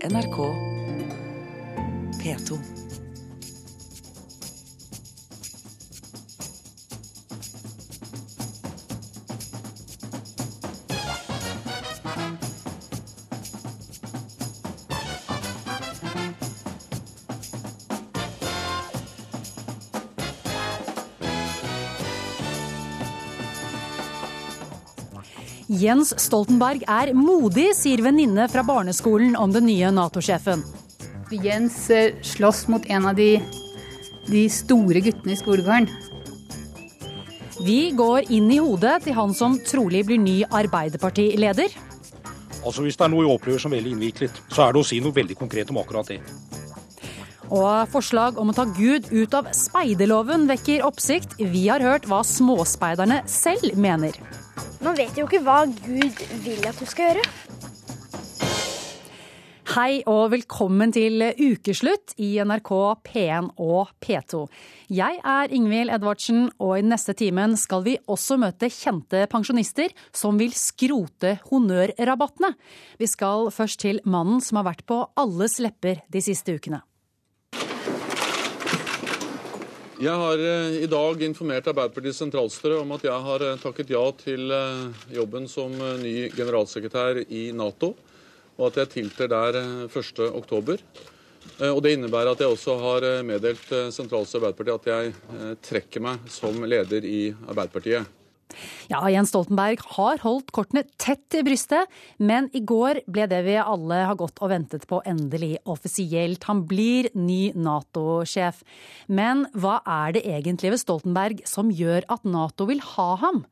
NRK P2. Jens Stoltenberg er modig, sier venninne fra barneskolen om den nye Nato-sjefen. Jens eh, slåss mot en av de, de store guttene i skolegården. Vi går inn i hodet til han som trolig blir ny Arbeiderpartileder. Altså Hvis det er noe jeg opplever som veldig innviklet, så er det å si noe veldig konkret om akkurat det. Og forslag om å ta Gud ut av speiderloven vekker oppsikt. Vi har hørt hva småspeiderne selv mener. Man vet jo ikke hva Gud vil at du skal gjøre. Hei og velkommen til ukeslutt i NRK P1 og P2. Jeg er Ingvild Edvardsen, og i neste timen skal vi også møte kjente pensjonister som vil skrote honnørrabattene. Vi skal først til mannen som har vært på alles lepper de siste ukene. Jeg har eh, i dag informert Arbeiderpartiets sentralstyre om at jeg har eh, takket ja til eh, jobben som ny generalsekretær i Nato, og at jeg tiltrer der 1.10. Og Det innebærer at jeg også har meddelt sentralstyret Arbeiderpartiet at jeg trekker meg som leder i Arbeiderpartiet. Ja, Jens Stoltenberg har holdt kortene tett til brystet, men i går ble det vi alle har gått og ventet på endelig offisielt. Han blir ny Nato-sjef. Men hva er det egentlig ved Stoltenberg som gjør at Nato vil ha ham?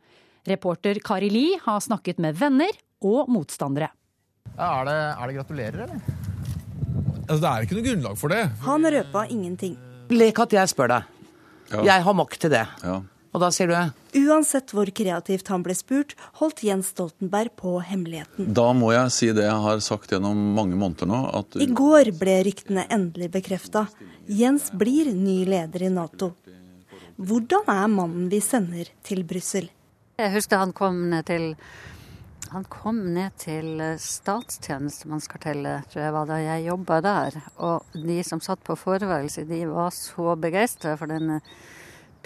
Reporter Kari Li har snakket med venner og motstandere. Ja, er, det, er det gratulerer, eller? Altså, det er ikke noe grunnlag for det. Han røpa ingenting. Lek at jeg spør deg. Ja. Jeg har makt til det. Ja. Og da sier du Uansett hvor kreativt han ble spurt, holdt Jens Stoltenberg på hemmeligheten. Da må jeg si det jeg har sagt gjennom mange måneder nå. At... I går ble ryktene endelig bekrefta. Jens blir ny leder i Nato. Hvordan er mannen vi sender til Brussel? Jeg husker han kom ned til han kom ned til statstjenestemannskartellet, tror jeg var da jeg jobba der. Og de som satt på forværelse, de var så begeistra for denne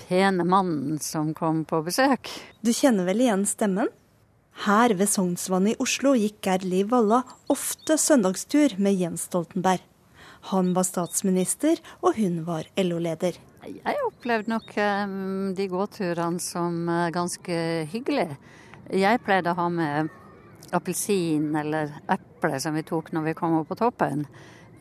pene mannen som kom på besøk. Du kjenner vel igjen stemmen? Her ved Sognsvannet i Oslo gikk Geir Liv Valla ofte søndagstur med Jens Stoltenberg. Han var statsminister, og hun var LO-leder. Jeg opplevde nok um, de gåturene som uh, ganske hyggelige. Jeg pleide å ha med appelsin eller eple som vi tok når vi kom opp på toppen.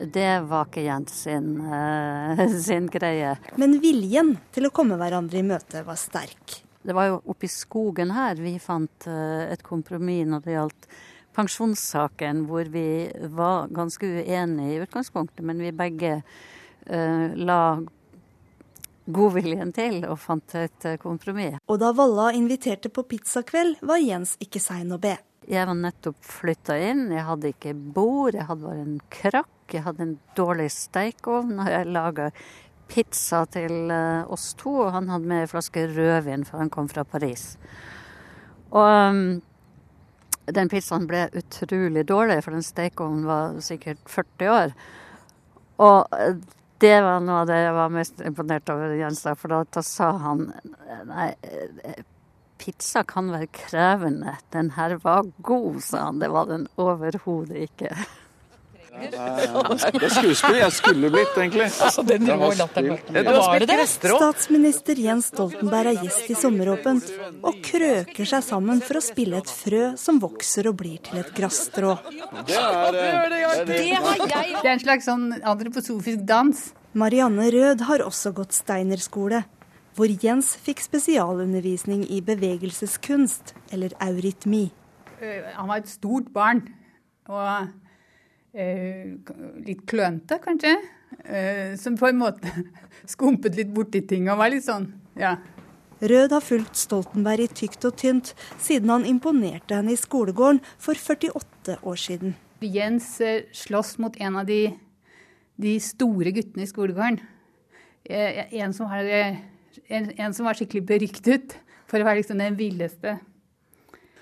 Det var ikke Jens sin, uh, sin, greie. Men viljen til å komme hverandre i møte var sterk. Det var jo oppe i skogen her vi fant uh, et kompromiss når det gjaldt pensjonssaken, hvor vi var ganske uenige i utgangspunktet, men vi begge uh, la godviljen til og fant et kompromiss. Og da Valla inviterte på pizzakveld, var Jens ikke sein å be. Jeg var nettopp flytta inn, jeg hadde ikke bord, jeg hadde bare en krakk. Jeg hadde en dårlig stekeovn, når jeg laga pizza til uh, oss to. Og han hadde med en flaske rødvin, for han kom fra Paris. Og um, den pizzaen ble utrolig dårlig, for den stekeovnen var sikkert 40 år. Og eh, det var noe av det jeg var mest imponert over Jens for da, da sa han nei, eh, pizza kan være krevende. Den her var god, sa han. Det var den overhodet ikke. Det er skuespill jeg skulle blitt, egentlig. Altså, den det var det det? Statsminister Jens Stoltenberg er gjest i Sommeråpent og krøker seg sammen for å spille et frø som vokser og blir til et grasstrå. Det er, en slags sånn antroposofisk dans. Marianne Rød har også gått Steiner-skole, hvor Jens fikk spesialundervisning i bevegelseskunst, eller eurytmi. Han var et stort barn. og Eh, litt klønete, kanskje. Eh, som på en måte skumpet litt borti ting og var litt sånn, ja. Rød har fulgt Stoltenberg i tykt og tynt siden han imponerte henne i skolegården for 48 år siden. Jens eh, slåss mot en av de, de store guttene i skolegården. En som, var, en, en som var skikkelig beryktet for å være liksom den villeste.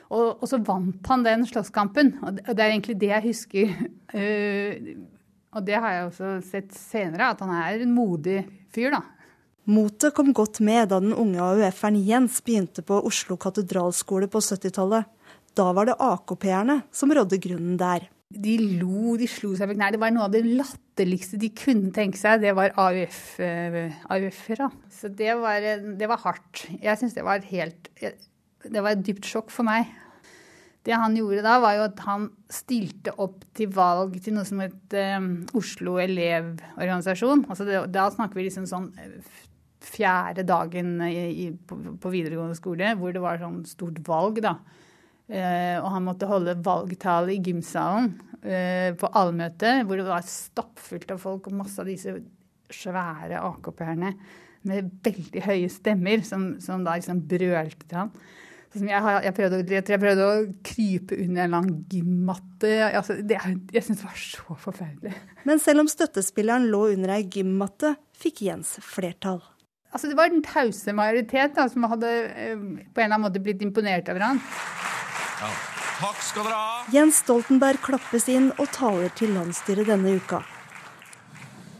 Og, og, så vant han den slåsskampen. Og det er egentlig det jeg husker. Uh, og det har jeg også sett senere, at han er en modig fyr, da. Motet kom godt med da den unge AUF-eren Jens begynte på Oslo katedralskole på 70-tallet. Da var det AKP-erne som rådde grunnen der. De lo, de slo seg på knær. det var noe av det latterligste de kunne tenke seg. Det var AUF-ere. AUF Så det var, det var hardt. Jeg syns det var helt Det var et dypt sjokk for meg. Det han gjorde da, var jo at han stilte opp til valg til noe som het um, Oslo Elevorganisasjon. Altså det, da snakker vi liksom sånn fjerde dagen i, i, på, på, videregående skole, hvor det var sånn stort valg, da. Eh, og han måtte holde valgtale i gymsalen eh, på allmøte, hvor det var stappfullt av folk og masse av disse svære AKP-erne med veldig høye stemmer, som, som da liksom brølte til han. Jeg, jeg, prøvde, jeg, prøvde, å krype under en lang gymmatte. Altså, det, jeg syntes det var så forferdelig. Men selv om støttespilleren lå under ei gymmatte, fikk Jens flertall. Altså, det var den tause majoritet da, som hadde eh, på en eller annen måte blitt imponert over han. Ja. Takk skal dere ha. Jens Stoltenberg klappes inn og taler til landsstyret denne uka.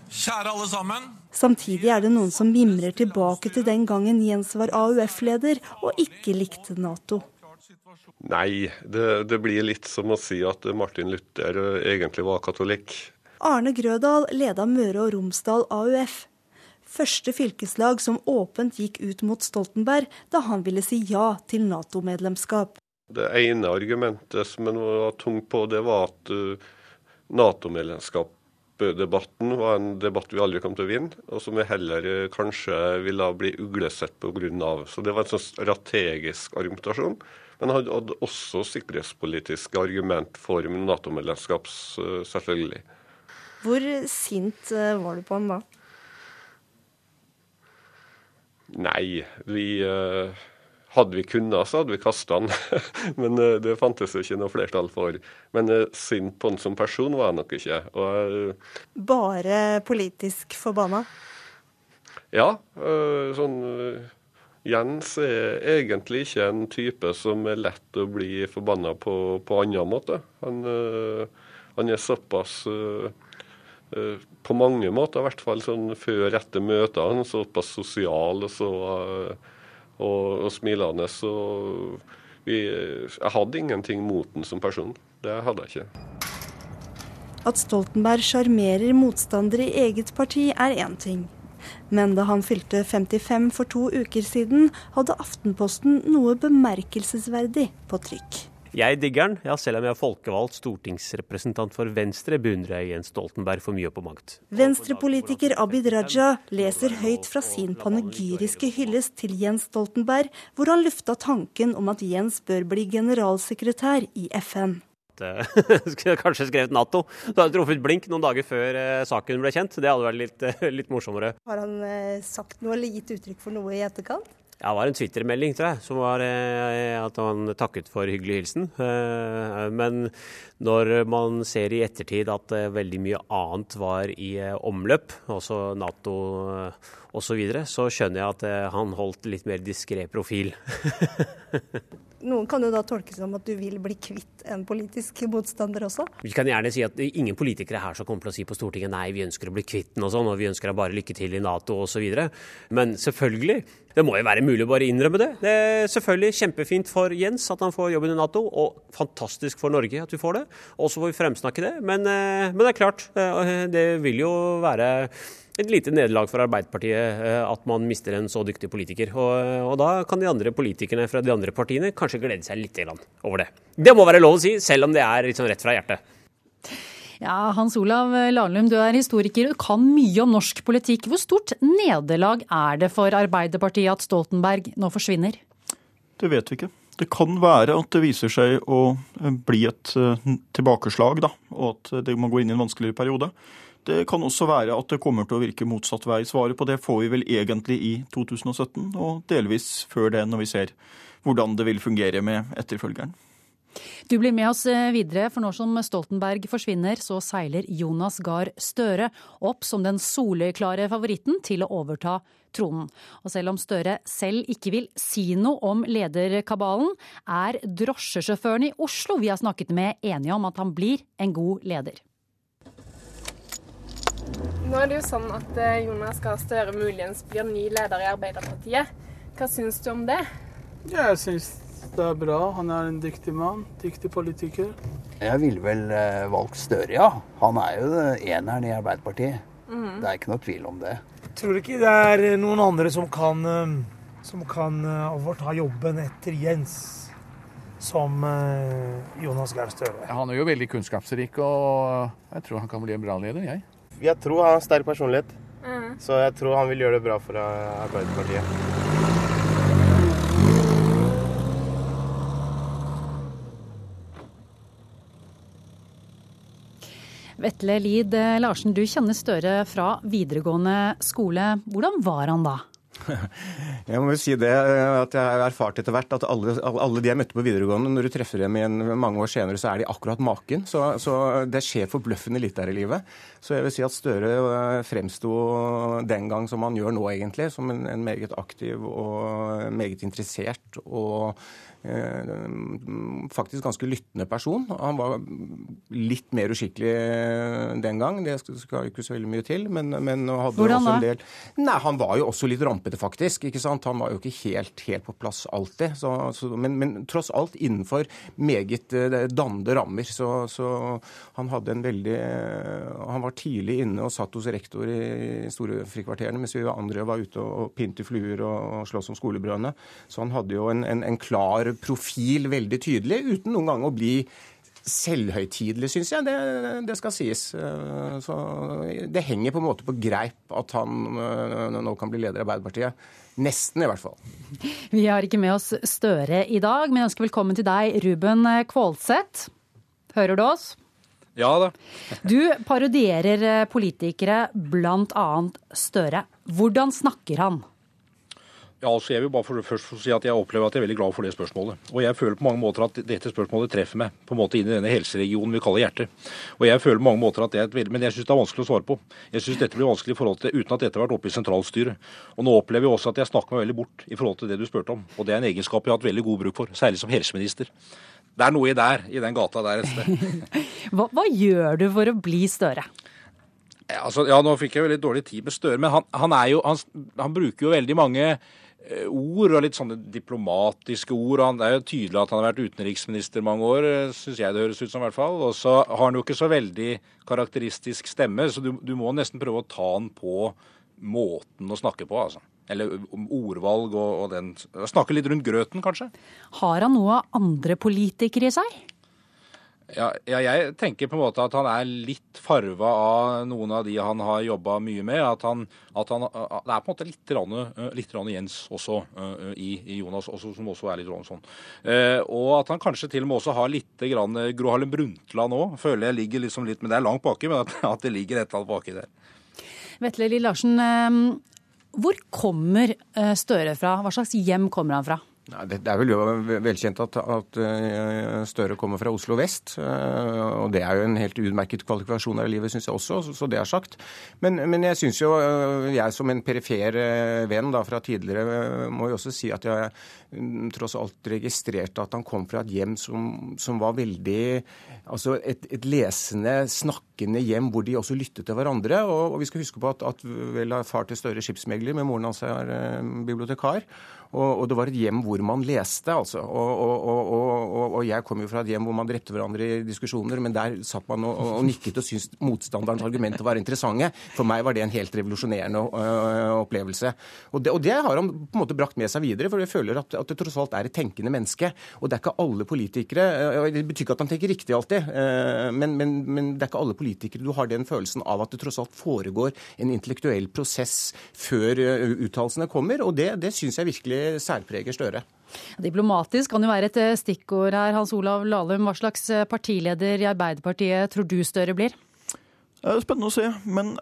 Kjære alle sammen. Samtidig er det noen som mimrer tilbake til den gangen Jens var AUF-leder og ikke likte Nato. Nei, det, det, blir litt som å si at Martin Luther egentlig var katolikk. Arne Grødal leda Møre og Romsdal AUF. Første fylkeslag som åpent gikk ut mot Stoltenberg da han ville si ja til Nato-medlemskap. Det ene argumentet som han var tung på, det var at uh, Nato-medlemskap debatten var en debatt vi aldri kom til å vinne, og som vi heller eh, kanskje ville bli uglesett pga. Så det var en sånn strategisk argumentasjon. Men han hadde også sikkerhetspolitiske argument for Nato-medlemskap, selvfølgelig. Hvor sint eh, var du på ham da? Nei, vi hadde vi kunnet, så hadde vi kasta han. Men uh, det fantes jo ikke noe flertall for. Men sint på han som person var jeg nok ikke. Og, uh, Bare politisk forbanna? Ja. sånn Jens er egentlig ikke en type som er lett å bli forbanna på på annen måte. Han, han er såpass på mange måter, i hvert fall sånn før etter møtene, såpass sosial og så og, og smilende. Så vi, jeg hadde ingenting mot den som person. Det hadde jeg ikke. At Stoltenberg sjarmerer motstandere i eget parti er én ting. Men da han fylte 55 for to uker siden, hadde Aftenposten noe bemerkelsesverdig på trykk. Jeg digger den, ja, selv om jeg er folkevalgt stortingsrepresentant for Venstre, beundrer jeg Jens Stoltenberg for mye og på makt. Venstrepolitiker Abid Raja leser høyt fra sin panegyriske hyllest til Jens Stoltenberg, hvor han lufta tanken om at Jens bør bli generalsekretær i FN. Skulle kanskje skrevet Nato. Så hadde jeg truffet blink noen dager før eh, saken ble kjent. Det hadde vært litt, litt morsommere. Har han eh, sagt noe eller gitt uttrykk for noe i etterkant? Ja, det var en Twitter-melding, tror jeg, som var eh, at han takket for hyggelig hilsen. Eh, men når man ser i ettertid at eh, veldig mye annet var i omløp, også Nato osv., så, videre, så skjønner jeg at han holdt litt mer diskré profil. Noen kan jo da tolkes som at du vil bli kvitt en politisk motstander også? Vi kan gjerne si at ingen politikere her som kommer til å si på Stortinget nei, vi ønsker å bli kvitt den og sånn, og vi ønsker deg bare lykke til i Nato osv. Men selvfølgelig, det må jo være mulig å bare innrømme det. Det er selvfølgelig kjempefint for Jens at han får jobben i Nato, og fantastisk for Norge at vi får det. Og så får vi fremsnakke det. Men, eh, men det er klart, eh, det vil jo være et lite nederlag for Arbeiderpartiet eh, at man mister en så dyktig politiker. Og, og, da kan de andre politikerne fra de andre partiene kanskje glede seg litt over det. Det må være lov å si, selv om det er liksom rett fra hjertet. Ja, Hans Olav Lahlum, du er historiker og kan mye om norsk politikk. Hvor stort nederlag er det for Arbeiderpartiet at Stoltenberg nå forsvinner? Det vet vi ikke. Det kan være at det viser seg å bli et eh, tilbakeslag, da, og at det må gå inn i en vanskeligere periode. Det kan også være at det kommer til å virke motsatt vei. Svaret på det får vi vel egentlig i 2017, og delvis før det, når vi ser hvordan det vil fungere med etterfølgeren. Du blir med oss eh, videre, for nå som Stoltenberg forsvinner, så seiler Jonas Gahr Støre opp som den soleklare favoritten til å overta tronen. Og selv om Støre selv ikke vil si noe om lederkabalen, er drosjesjåførene i Oslo vi har snakket med enige om at han blir en god leder. Nå er det jo sånn at eh, Jonas Gahr Støre muligens blir ny leder i Arbeiderpartiet. Hva syns du om det? Ja, jeg syns det er bra. Han er en dyktig mann. Dyktig politiker. Jeg ville vel eh, valgt Støre, ja. Han er jo eneren i Arbeiderpartiet. Mm. Det er ikke noe tvil om det. Tror du ikke det er noen andre som kan, eh, som kan eh, overta jobben etter Jens? Som eh, Jonas Gahr Støre. Han er jo veldig kunnskapsrik, og jeg tror han kan bli en bra leder, jeg. Jeg tror han har sterk personlighet, Mhm. så jeg tror han vil gjøre det bra for eh, Arbeiderpartiet. Vetle Lid eh, Larsen, du kjenner Støre fra videregående skole. Hvordan var han da? Jeg må jo si det eh, at jeg har erfart etter hvert at alle, alle de jeg møtte på videregående, når du treffer dem igjen mange år senere, så er de akkurat maken. Så, så det skjer forbløffende litt der i livet. Så jeg vil si at Støre eh, fremsto den gang som han gjør nå, egentlig, som en, en meget aktiv og meget interessert og eh, faktisk ganske lyttende person. Han var litt mer uskikkelig den gang, det skal ikke så veldig mye til. Men, men hadde Hvordan også en del Nei, han var jo også litt rampete, faktisk. ikke sant? Han var jo ikke helt, helt på plass alltid. Så, så, men, men tross alt innenfor meget eh, dannede rammer. Så, så han hadde en veldig eh, Han var tidlig inne og satt hos rektor i storefrikvarterene, mens vi andre var ute og pynte fluer og slåss om skolebrødene. Så han hadde jo en, en, en klar profil, veldig tydelig, uten noen gang å bli selvhøytidelig, syns jeg. Det, det skal sies. Eh, Så det henger på en måte på greip at han eh, nå kan bli leder av Arbeiderpartiet. Nesten, i hvert fall. Vi har ikke med oss Støre i dag, men jeg ønsker velkommen til deg, Ruben Kvålseth. Hører du oss? Ja da. Du parodierer eh, politikere, annet Støre. Hvordan snakker han? Ja, altså jeg vil bare for, først si at jeg opplever at jeg er veldig glad for det spørsmålet. Og jeg føler på mange måter at dette spørsmålet treffer meg på en måte inn i denne helseregionen vi kaller hjertet. Og jeg føler på mange måter at det er et veldig, Men jeg syns det er vanskelig å svare på. Jeg syns dette blir vanskelig i forhold til uten at dette har vært oppe i sentralstyret. Og nå opplever jeg også at jeg snakker meg veldig bort i forhold til det du spurte om. Og det er en egenskap jeg har hatt veldig god bruk for, særlig som helseminister. Det er noe i der, i den gata der et sted. Hva, hva gjør du for å bli Støre? Ja, Altså, ja, nå fikk jeg jo litt dårlig tid med Støre, men han, han, jo, han, han bruker jo veldig mange eh, ord, og litt sånne diplomatiske ord. Han, det er jo tydelig at han har vært utenriksminister mange år, syns jeg det høres ut som. i hvert fall. Og så har han jo ikke så veldig karakteristisk stemme, så du, du må nesten prøve å ta han på måten å snakke på. altså. Eller om ordvalg og, og den Snakke litt rundt grøten, kanskje. Har han noe av andre politikere i seg? Ja, ja, jeg tenker på en måte at han er litt farva av noen av de han har jobba mye med. At han, at han, Det er på en måte litt, rann, litt rann Jens også uh, i, i, Jonas, også, som også er litt rann sånn. Og at han kanskje til og med også har litt grann Gro Harlem Brundtland òg. Føler jeg ligger liksom litt Men det er langt baki, men at, at det ligger et eller annet baki der. Vetle Lill Larsen, eh, hvor kommer eh, Støre fra? Hva slags hjem kommer han fra? Nei, det, er vel velkjent at, at uh, Støre kommer fra Oslo vest. Uh, og det er jo en helt utmerket kvalifikasjon her i livet, syns jeg også, så, det er sagt. Men, men jeg syns jo, uh, jeg som en perifer venn da, fra tidligere, må jo også si at jeg mm, tross alt registrerte at han kom fra et hjem som, som var veldig Altså et, et, lesende, snakkende hjem hvor de også lyttet til hverandre. Og, og vi skal huske på at, at vel er far til Støre skipsmegler, men moren hans er bibliotekar. Og, og, det var et hjem hvor man leste, altså. Og, og, og, jeg kom jo fra et hjem hvor man drepte hverandre i diskusjoner, men der satt man og, nikket og syntes motstanderens argumenter var interessante. For meg var det en helt revolusjonerende uh, opplevelse. Det, og det, har han på en måte brakt med seg videre, for jeg føler at, at det tross alt er et tenkende menneske. Og det er ikke alle politikere uh, Det betyr ikke at han tenker riktig alltid, men, men, men det er ikke alle politikere du har den følelsen av at det tross alt foregår en intellektuell prosess før uttalelsene kommer, og det, det syns jeg virkelig særpreger Støre. Diplomatisk kan jo være et stikkord her. Hans Olav Lahlum, hva slags partileder i Arbeiderpartiet tror du Støre blir? Det er spennende å se, men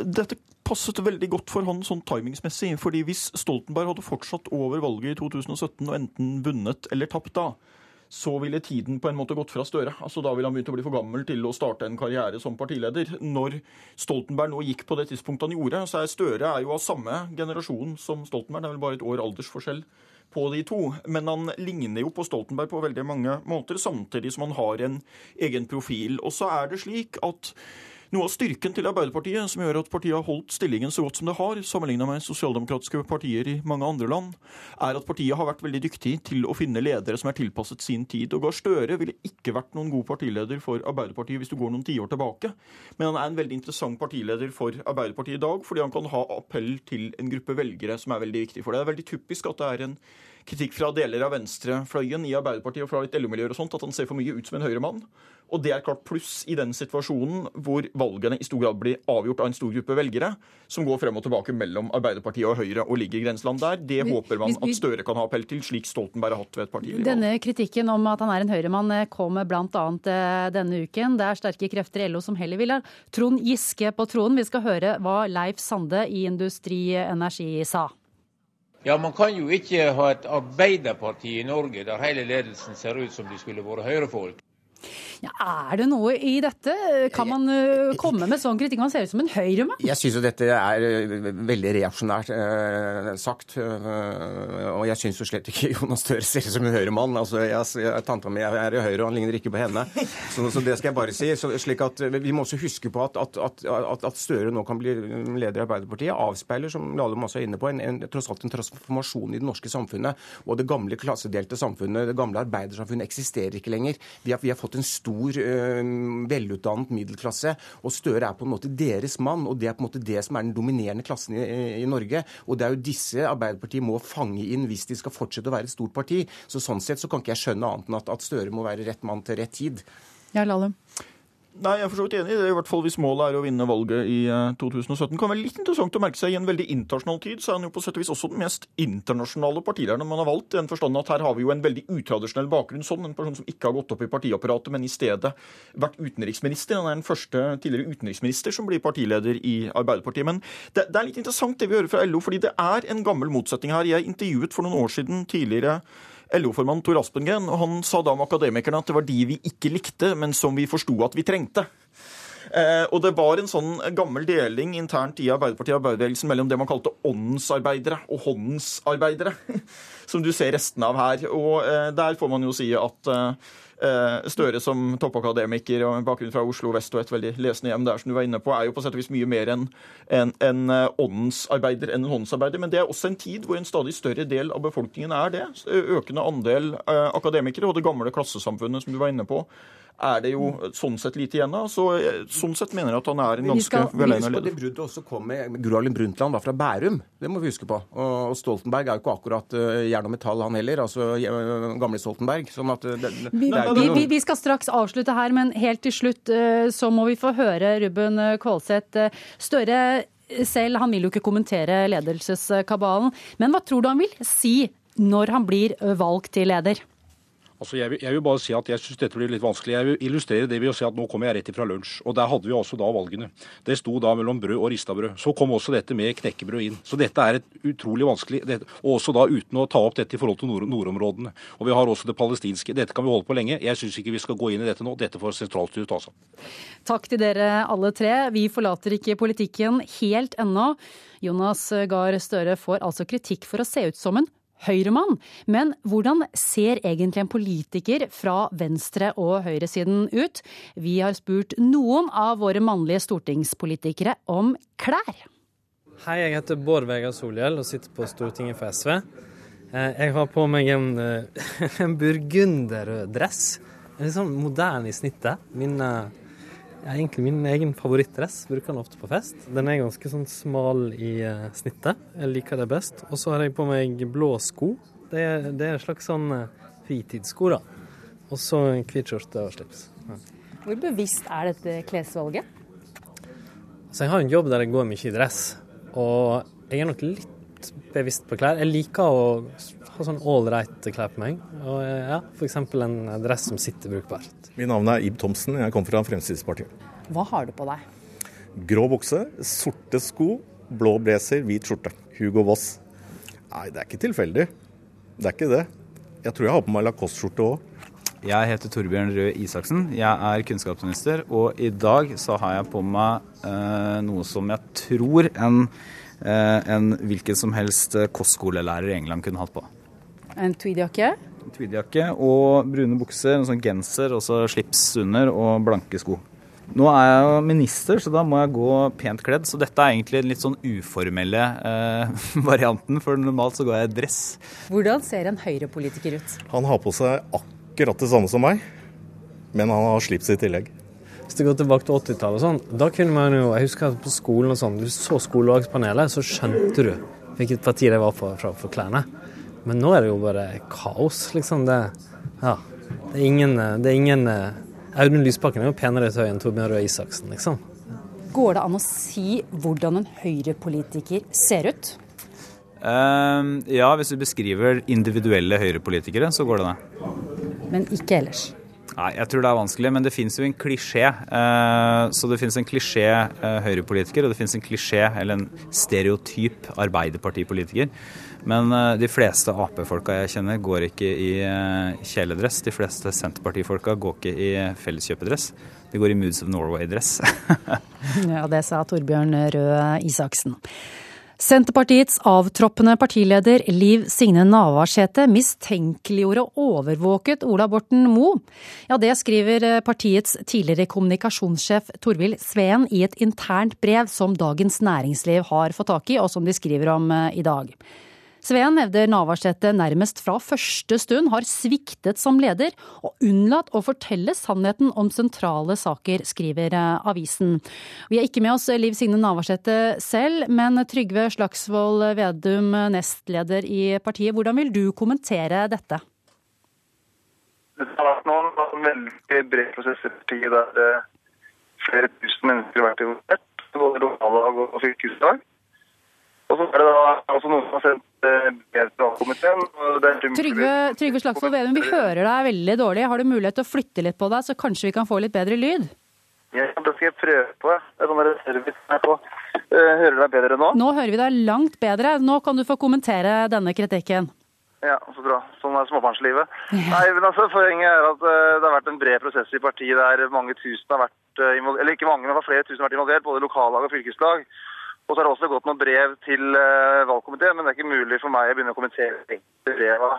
dette passet veldig godt for han sånn timingsmessig. fordi hvis Stoltenberg hadde fortsatt over valget i 2017 og enten vunnet eller tapt da, så ville tiden på en måte gått fra Støre. Altså Da ville han begynt å bli for gammel til å starte en karriere som partileder. Når Stoltenberg nå gikk på det tidspunktet han gjorde, så er Støre er jo av samme generasjon som Stoltenberg. Det er vel bare et år aldersforskjell på de to. Men han ligner jo på Stoltenberg på veldig mange måter, samtidig som han har en egen profil. Og så er det slik at noe av styrken til Arbeiderpartiet, som gjør at partiet har holdt stillingen så godt som det har, sammenlignet med sosialdemokratiske partier i mange andre land, er at partiet har vært veldig dyktig til å finne ledere som er tilpasset sin tid. Og Gahr Støre ville ikke vært noen god partileder for Arbeiderpartiet hvis du går noen tiår tilbake. Men han er en veldig interessant partileder for Arbeiderpartiet i dag, fordi han kan ha appell til en gruppe velgere som er veldig viktig for det. Det er veldig typisk at det er en kritikk fra deler av venstrefløyen i Arbeiderpartiet og fra litt LO-miljøer og sånt, at han ser for mye ut som en høyremann. Og det er klart pluss i den situasjonen hvor valgene i stor grad blir avgjort av en stor gruppe velgere som går frem og tilbake mellom Arbeiderpartiet og Høyre og ligger i grenseland der. Det Vi- håper man vi- at Støre kan ha appell til, slik Stoltenberg har hatt ved et parti. Denne kritikken om at han er en høyremann eh, kom bl.a. denne uken. Det er sterke krefter i LO som heller vil ha Trond Giske på tronen. Vi skal høre hva Leif Sande i Industri Energi sa. Ja, Man kan jo ikke ha et arbeiderparti i Norge der hele ledelsen ser ut som de skulle vært høyrefolk. Ja, er det noe i dette? Kan man eh, komme med sånn kritikk? Han ser ut som en høyremann. Jeg syns jo dette er eh, veldig reaksjonært eh, sagt. og jeg syns jo slett ikke Jonas Støre ser ut som en høyremann. Altså, jeg, jeg, tanta mi er i Høyre, og han ligner ikke på henne. Så, så det skal jeg bare si. Så, slik at Vi må også huske på at, at, at, at Støre nå kan bli leder i Arbeiderpartiet, avspeiler, som Lahlum også er inne på, en, en, tross alt en transformasjon i det norske samfunnet. Og det gamle klassedelte samfunnet, det gamle arbeidersamfunnet, eksisterer ikke lenger. Vi har, vi har fått en stor, øh, velutdannet middelklasse, og Støre er på en måte deres mann. Og det er på en måte det som er den dominerende klassen i, i Norge. Og det er jo disse Arbeiderpartiet må fange inn hvis de skal fortsette å være et stort parti. Så sånn sett så kan ikke jeg skjønne annet enn at, at Støre må være rett mann til rett tid. Ja, Lahlum. Nei, jeg er for så vidt enig i det, i hvert fall hvis målet er å vinne valget i eh, 2017. Det kan være litt interessant å merke seg I en veldig internasjonal tid så er han jo på sett og vis også den mest internasjonale partilederen man har valgt. I den forstand at her har vi jo en veldig utradisjonell bakgrunn. sånn, En person som ikke har gått opp i partiapparatet, men i stedet vært utenriksminister. Han er den første tidligere utenriksminister som blir partileder i Arbeiderpartiet. Men det, det er litt interessant det vi hører fra LO, fordi det er en gammel motsetning her. Jeg intervjuet for noen år siden tidligere LO-formann Tor Aspengren, og han sa da om akademikerne at det var de vi ikke likte, men som vi forsto at vi trengte. Eh, og det var en sånn gammel deling internt i Arbeiderpartiet og arbeiderbevegelsen mellom det man kalte åndensarbeidere og håndensarbeidere, som du ser restene av her. Og eh, der får man jo si at eh, Støre som toppakademiker og med bakgrunn fra Oslo vest og et veldig lesende hjem der, som du var inne på, er jo på sett og vis mye mer enn en, en åndsarbeider enn en håndsarbeider. Men det er også en tid hvor en stadig større del av befolkningen er det. Økende andel eh, akademikere og det gamle klassesamfunnet som du var inne på er det jo sånn sett lite igjen av. Så, eh, sånn sett mener jeg at han er en Vi ganske skal velegnet huske på leder. det bruddet også kom med Gro Harlem Brundtland var fra Bærum. Det må vi huske på. Og, og Stoltenberg er jo ikke akkurat uh, jern og metall, han heller. Altså uh, gamle Stoltenberg. Sånn at det, det, Vi, det er vi, vi, vi skal straks avslutte her, men helt til slutt eh, så må vi få høre Ruben Kålseth. Kvålseth. Eh, Støre selv, han vil jo ikke kommentere ledelseskabalen, men hva tror du han vil si når han blir eh, valgt til leder? Altså jeg, vil, jeg vil bare si at jeg syns dette blir litt vanskelig. Jeg vil illustrere det ved å si at nå kommer jeg rett ifra lunsj. Og der hadde vi også da valgene. Det sto da mellom brød og rista brød. Så kom også dette med knekkebrød inn. Så dette er et utrolig vanskelig Og også da uten å ta opp dette i forhold til nord, nordområdene. Og vi har også det palestinske. Dette kan vi holde på lenge. Jeg syns ikke vi skal gå inn i dette nå. Dette får sentralstyret ta seg. Takk til dere alle tre. Vi forlater ikke politikken helt ennå. Jonas Gahr Støre får altså kritikk for å se ut som en Høyremann. Men hvordan ser egentlig en politiker fra venstre- og høyresiden ut? Vi har spurt noen av våre mannlige stortingspolitikere om klær. Hei, jeg heter Bård Vegar Solhjell og sitter på Stortinget for SV. Eh, Jeg har på meg en, eh, en burgunderrød dress. En litt sånn moderne i snittet. Min, ja, egentlig min egen favorittdress. Bruker den ofte på fest. Den er ganske sånn smal i eh, snittet. Jeg liker det best. Og så har jeg på meg blå sko. Det er, det er en slags sånn eh, fritidssko, da. Og så en hvit skjorte og slips. Ja. Hvor bevisst er dette klesvalget? Så jeg har en jobb der jeg går mye i dress, og jeg er nok litt bevisst på klær. Jeg liker å ha sånn ålreite klær på meg, og ja, f.eks. en dress som sitter brukbart. Mitt navn er Ib Thomsen, jeg kommer fra Fremskrittspartiet. Hva har du på deg? Grå bukse, sorte sko, blå blazer, hvit skjorte. Hugo Voss. Nei, det er ikke tilfeldig. Det er ikke det. Jeg tror jeg har på meg Lacoste-skjorte òg. Jeg heter Torbjørn Røe Isaksen. Jeg er kunnskapsminister, og i dag så har jeg på meg eh, noe som jeg tror en, eh, en hvilken som helst kostskolelærer i England kunne hatt på. En tweedjakke? Tweedjakke og brune bukser, en sånn genser og så slips under og blanke sko. Nå er jeg jo minister, så da må jeg gå pent kledd. Så dette er egentlig den litt sånn uformelle eh, varianten, for normalt så går jeg i dress. Hvordan ser en høyrepolitiker ut? Han har på seg akkurat det samme som meg, men han har slips i tillegg. Hvis det går tilbake til 80-tallet, og sånn, da kunne man jo Jeg husker på skolen og sånn, du så skolelagspanelet, så skjønte du hvilket parti det var fra for klærne. Men nå er det jo bare kaos, liksom. Det, ja, det er ingen, det er ingen Audun Lysbakken er jo penere i tøy enn Torbjørn Røe Isaksen, liksom. Går det an å si hvordan en høyrepolitiker ser ut? Uh, ja, hvis du beskriver individuelle høyrepolitikere, så går det det. Men ikke ellers? Nei, jeg tror det er vanskelig, men det fins jo en klisjé. Uh, så det fins en klisjé uh, høyrepolitiker, og det fins en klisjé, eller en stereotyp arbeiderpartipolitiker. Men uh, de fleste Ap-folka jeg kjenner, går ikke i kjeledress. De fleste Senterpartifolka går ikke i felleskjøpedress. De går i Moods of Norway-dress. ja, det sa Torbjørn Røe Isaksen. Senterpartiets avtroppende partileder Liv Signe Navarsete mistenkeliggjorde overvåket Ola Borten Moe. Ja, det skriver partiets tidligere kommunikasjonssjef Torvild Sveen i et internt brev som Dagens Næringsliv har fått tak i, og som de skriver om eh, i dag. Sveen hevder Navarsete nærmest fra første stund har sviktet som leder, og unnlatt å fortelle sannheten om sentrale saker, skriver eh, avisen. Vi er ikke med oss Liv Signe Navarsete selv, men Trygve Slagsvold Vedum, nestleder i partiet. Hvordan vil du kommentere dette? Det har vært noen, veldig brede prosesser i der eh, flere tusen mennesker har vært involvert, både lokallag og fylkeslag. Og så er det da også noen som har sendt eh. Trygve, Trygve Slagsvold Vedum, vi hører deg veldig dårlig. Har du mulighet til å flytte litt på deg, så kanskje vi kan få litt bedre lyd? Ja, det skal jeg prøve på. Det er sånn service her på. Eh, hører du deg bedre nå? Nå hører vi deg langt bedre. Nå kan du få kommentere denne kritikken. Ja, så bra. Sånn er småbarnslivet. Nei, men altså, Poenget er at uh, det har vært en bred prosess i partiet der mange tusen har vært involvert, eller ikke mange, men flere tusen har vært involvert, både lokallag og fylkeslag. Og så har det også gått noen brev til uh, valgkomiteen, men det er ikke mulig for meg å begynne å kommentere breva.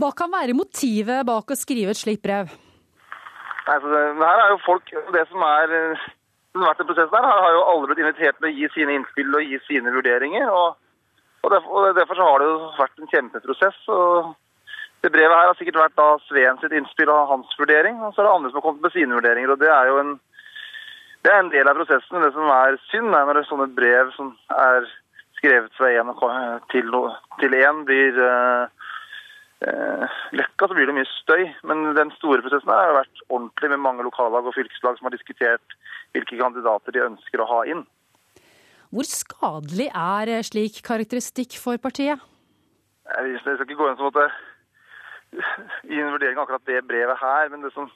Hva kan være motivet bak å skrive et slikt brev? Nei, så det, her er jo folk, det som er den vært en prosess der, her har jo alle blitt invitert til å gi sine innspill og gi sine vurderinger. og og derfor, og derfor så har det jo vært en kjempeprosess. og Det brevet her har sikkert vært da Sveen sitt innspill og hans vurdering. Og så er det andre som har kommet med sine vurderinger. og Det er jo en, det er en del av prosessen. Det som er synd, er når det sånne brev som er skrevet fra én til, én, blir uh, uh, så blir det mye støy. Men den store prosessen har vært ordentlig med mange lokallag og fylkeslag som har diskutert hvilke kandidater de ønsker å ha inn. Hvor skadelig er slik karakteristikk for partiet? Jeg skal ikke gå inn i en vurdering av akkurat det brevet her, men det som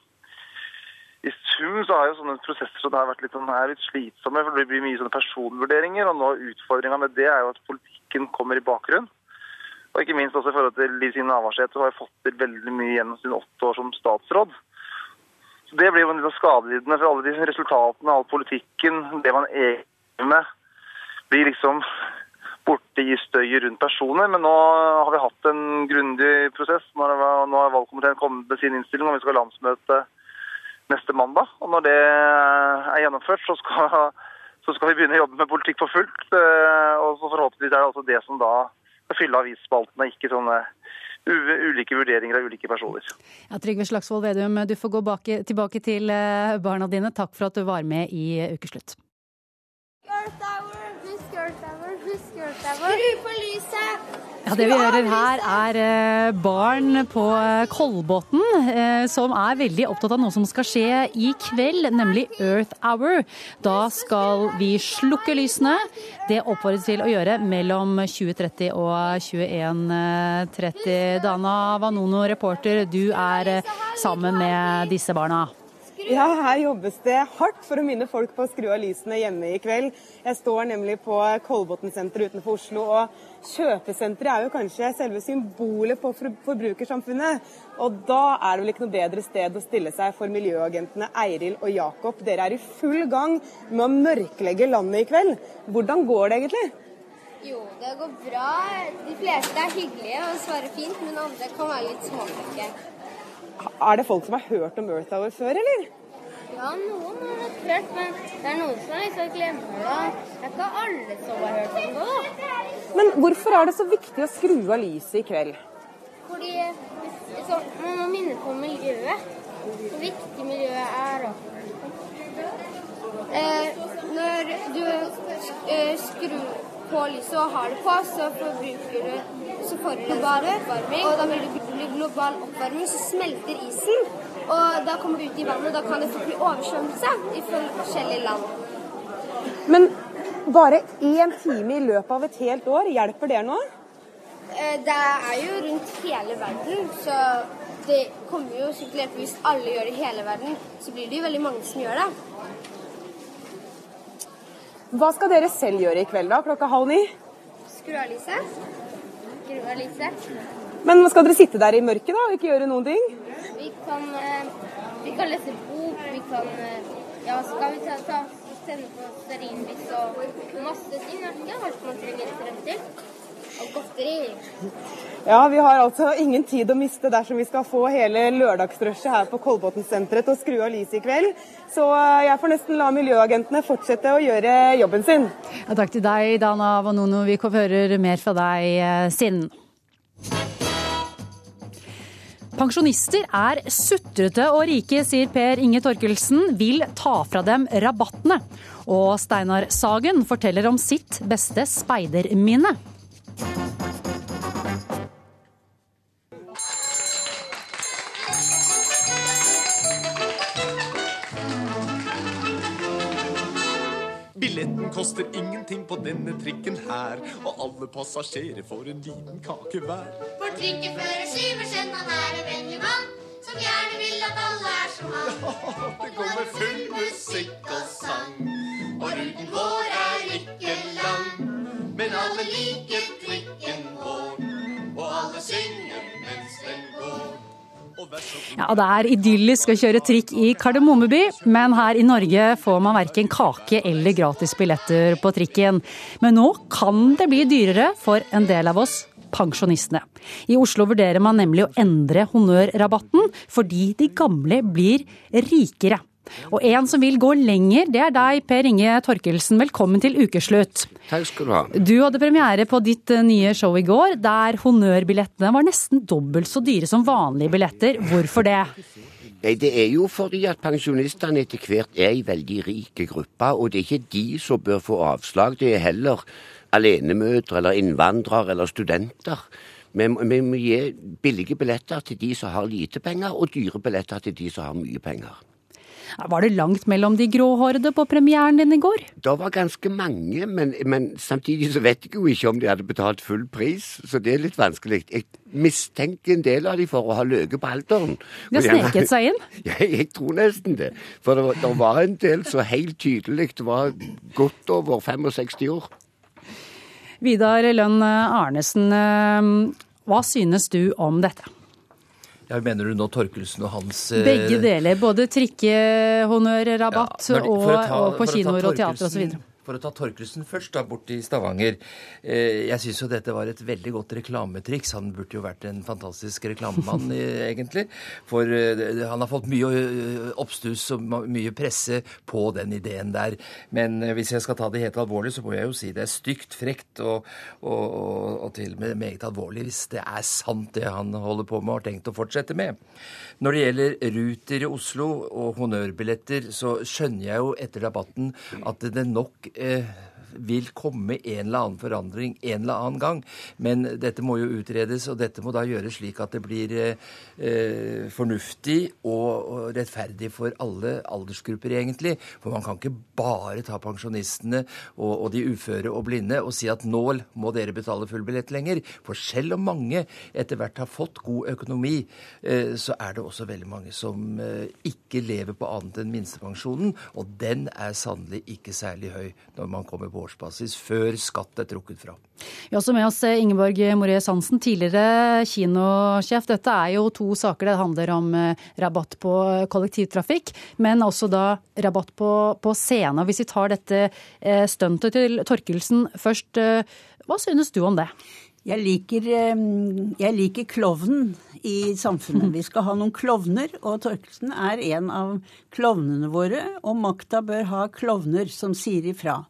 i sum så har jo sånne prosesser har vært litt, sånn, er litt slitsomme. for Det blir mye sånne personvurderinger. og nå Utfordringa med det er jo at politikken kommer i bakgrunn. Og ikke minst også i forhold til Liv Signe Navarsete, har fått til veldig mye gjennom sine åtte år som statsråd. Så Det blir jo litt skadelidende for alle de resultatene, all politikken, det man egentlig med blir liksom borte i støyet rundt personer. Men nå har vi hatt en grundig prosess. Nå har valgkomiteen kommet med sin innstilling, og vi skal ha landsmøte neste mandag. Og når det er gjennomført, så skal, så skal vi begynne å jobbe med politikk for fullt. Og så forhåpentligvis er det altså det som da skal fylle avisspaltene, ikke sånne ulike vurderinger av ulike personer. Ja, Trygve Slagsvold Vedum, du får gå bak, tilbake til barna dine. Takk for at du var med i Ukeslutt. Skru på lyset! Ja, Det vi hører her, er barn på Kolbotn som er veldig opptatt av noe som skal skje i kveld, nemlig Earth Hour. Da skal vi slukke lysene. Det oppfordres til å gjøre mellom 20.30 og 21.30. Dana Vanono, reporter, du er sammen med disse barna. Ja, her jobbes det hardt for å minne folk på å skru av lysene hjemme i kveld. Jeg står nemlig på Kolbotn senter utenfor Oslo, og kjøpesenteret er jo kanskje selve symbolet på forbrukersamfunnet. Og da er det vel ikke noe bedre sted å stille seg for miljøagentene Eiril og Jakob. Dere er i full gang med å mørklegge landet i kveld. Hvordan går det egentlig? Jo, det går bra. De fleste er hyggelige og svarer fint, men andre kan være litt småfrekke. Er det folk som har hørt om Earth Hour før, eller? Ja, noen har nok hørt, men det er noen som liksom glemmer det. Det er ikke alle som har hørt om det, da. Men hvorfor er det så viktig å skru av lyset i kveld? Fordi så, man må minne på miljøet. Hvor viktig miljøet er. Eh, når du eh, skrur på lyset og har det på, så forbruker du så får du bare oppvarming. Og da blir det global oppvarming, så smelter isen. Og da kommer du ut i vannet, og da kan det fort bli oversvømmelse i forskjellige land. Men bare én time i løpet av et helt år, hjelper det noe? Eh, Det er jo rundt hele verden, så det kommer jo sikkert hjelpe hvis alle gjør det i hele verden. Så blir det jo veldig mange som gjør det. Hva skal dere selv gjøre i kveld da, klokka halv ni? Skru av lyset. Skru av lyset. Men skal dere sitte der i mørket da, og ikke gjøre noen ting? Vi kan, eh, vi kan lese bok, vi kan eh, Ja, skal vi ta, ta, sende på stearinlys og masse ting. ja, vet ikke man trenger strøm til. Og godteri. Ja, vi har altså ingen tid å miste dersom vi skal få hele lørdagsrushet her på Kolbotnsenteret til å skru av lyset i kveld. Så eh, jeg får nesten la miljøagentene fortsette å gjøre jobben sin. Ja, takk til deg, Dana Vanono. Vi hører mer fra deg siden. Pensjonister er sutrete og rike, sier Per Inge Torkelsen. Vil ta fra dem rabattene. Og Steinar Sagen forteller om sitt beste speiderminne. Billetten koster ingenting på denne trikken her, og alle passasjerer får en liten kake hver. For trikkefører Syversen, han er en vennlig mann som gjerne vil at alle er som han. Det går med full musikk og sang, og ruten vår er ikke lang. Men alle liker Ja, Det er idyllisk å kjøre trikk i Kardemommeby, men her i Norge får man verken kake eller gratis billetter på trikken. Men nå kan det bli dyrere for en del av oss pensjonistene. I Oslo vurderer man nemlig å endre honnørrabatten fordi de gamle blir rikere. Og en som vil gå lenger, det er deg, Per Inge Torkelsen. Velkommen til ukeslutt. Takk skal du ha. Du hadde premiere på ditt eh, nye show i går, der honnørbillettene var nesten dobbelt så dyre som vanlige billetter. Hvorfor det? Det er jo fordi at pensjonistene etter hvert er ei veldig rik gruppe, og det er ikke de som bør få avslag. Det er heller alenemødre eller innvandrere eller studenter. Vi vi må gi billige billetter til de som har lite penger, og dyre billetter til de som har mye penger. Var det langt mellom de gråhårede på premieren din i går? Det var ganske mange, men, men samtidig så vet jeg jo ikke om de hadde betalt full pris, så det er litt vanskelig. Jeg mistenker en del av de for å ha løket på alderen. De har sneket seg inn? Ja, jeg tror nesten det. For det var, det var en del så helt tydelig det var godt over 65 år. Vidar Lønn Arnesen, eh, hva synes du om dette? Ja, mener du nå Torkelsen og hans eh, Begge deler. Både trikkehonnørrabatt Ja, og, og på kinoer og teater osv. For å ta Torkelsen først, da, bort i Stavanger. Eh, jeg syns jo dette var et veldig godt reklametriks. Han burde jo vært en fantastisk reklamemann, eh, egentlig. For eh, han har fått mye oppstuss og mye presse på den ideen der. Men hvis jeg skal ta det helt alvorlig, så må jeg jo si det er stygt, frekt og, og, og til og med meget alvorlig hvis det er sant det han holder på med og har tenkt å fortsette med. Når det gjelder Ruter i Oslo og honnørbilletter, så skjønner jeg jo etter rabatten at det nok eh, vil komme en eller annen forandring en eller annen gang. Men dette må jo utredes, og dette må da gjøres slik at det blir eh, fornuftig og, og rettferdig for alle aldersgrupper, egentlig. For man kan ikke bare ta pensjonistene og, og de uføre og blinde og si at nå må dere betale full billett lenger. For selv om mange etter hvert har fått god økonomi, eh, så er det også veldig mange som eh, ikke lever på annet enn minstepensjonen. Og den er sannelig ikke særlig høy når man kommer på årsbasis, før skatt er trukket fra. Vi har også med oss eh, Ingeborg Moreus Hansen, tidligere kinosjef. Dette er jo to saker. Det handler om rabatt på kollektivtrafikk, men også da rabatt på, på scene. Hvis vi tar dette stuntet til Torkelsen først, hva synes du om det? Jeg liker, jeg liker klovnen i samfunnet. Vi skal ha noen klovner, og Torkelsen er en av klovnene våre. Og makta bør ha klovner som sier ifra.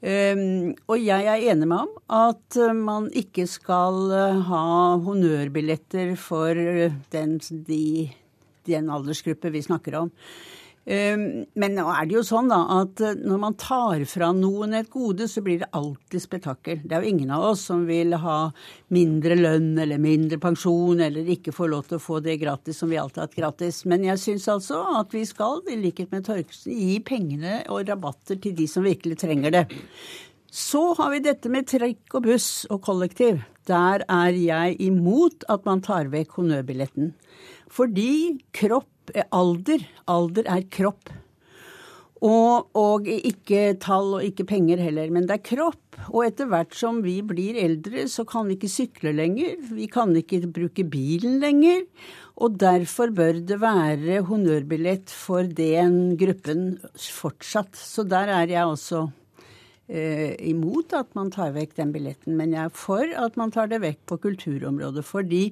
Um, og jeg er enig med ham at man ikke skal ha honnørbilletter for den, de, den aldersgruppe vi snakker om. Ehm, men nå er det jo sånn da, at eh, når man tar fra noen et gode, så blir det alltid spetakkel. Det er jo ingen av oss som vil ha mindre lønn eller mindre pensjon eller ikke få lov til å få det gratis som vi alltid har hatt gratis. Men jeg syns altså at vi skal, i likhet med Torkelsen, gi pengene og rabatter til de som virkelig trenger det. Så har vi dette med trikk og buss og kollektiv. Der er jeg imot at man tar vekk honnørbilletten. Fordi kropp alder. Alder er kropp. Og, og, ikke tall og ikke penger heller, men det er kropp. Og etter hvert som vi blir eldre, så kan vi ikke sykle lenger. Vi kan ikke bruke bilen lenger. Og derfor bør det være honnørbillett for den gruppen fortsatt. Så der er jeg også eh, imot at man tar vekk den billetten. Men jeg er for at man tar det vekk på kulturområdet. Fordi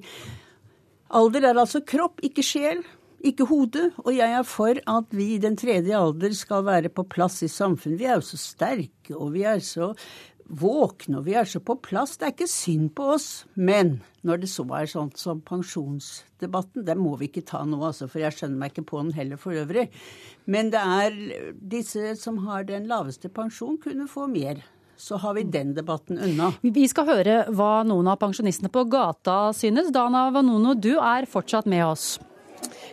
alder er altså kropp, ikke sjel ikke hodet. Og jeg er for at vi i den tredje alder skal være på plass i samfunnet. Vi er jo så sterke, og vi er så våkne, og vi er så på plass. Det er ikke synd på oss. Men når det så er sånt som pensjonsdebatten, den må vi ikke ta nå, altså, for jeg skjønner meg ikke på den heller for øvrig. Men det er disse som har den laveste pensjon, kunne få mer så har vi den debatten unna. Vi skal høre hva noen av pensjonistene på gata synes. Dana Vanono, du er fortsatt med oss.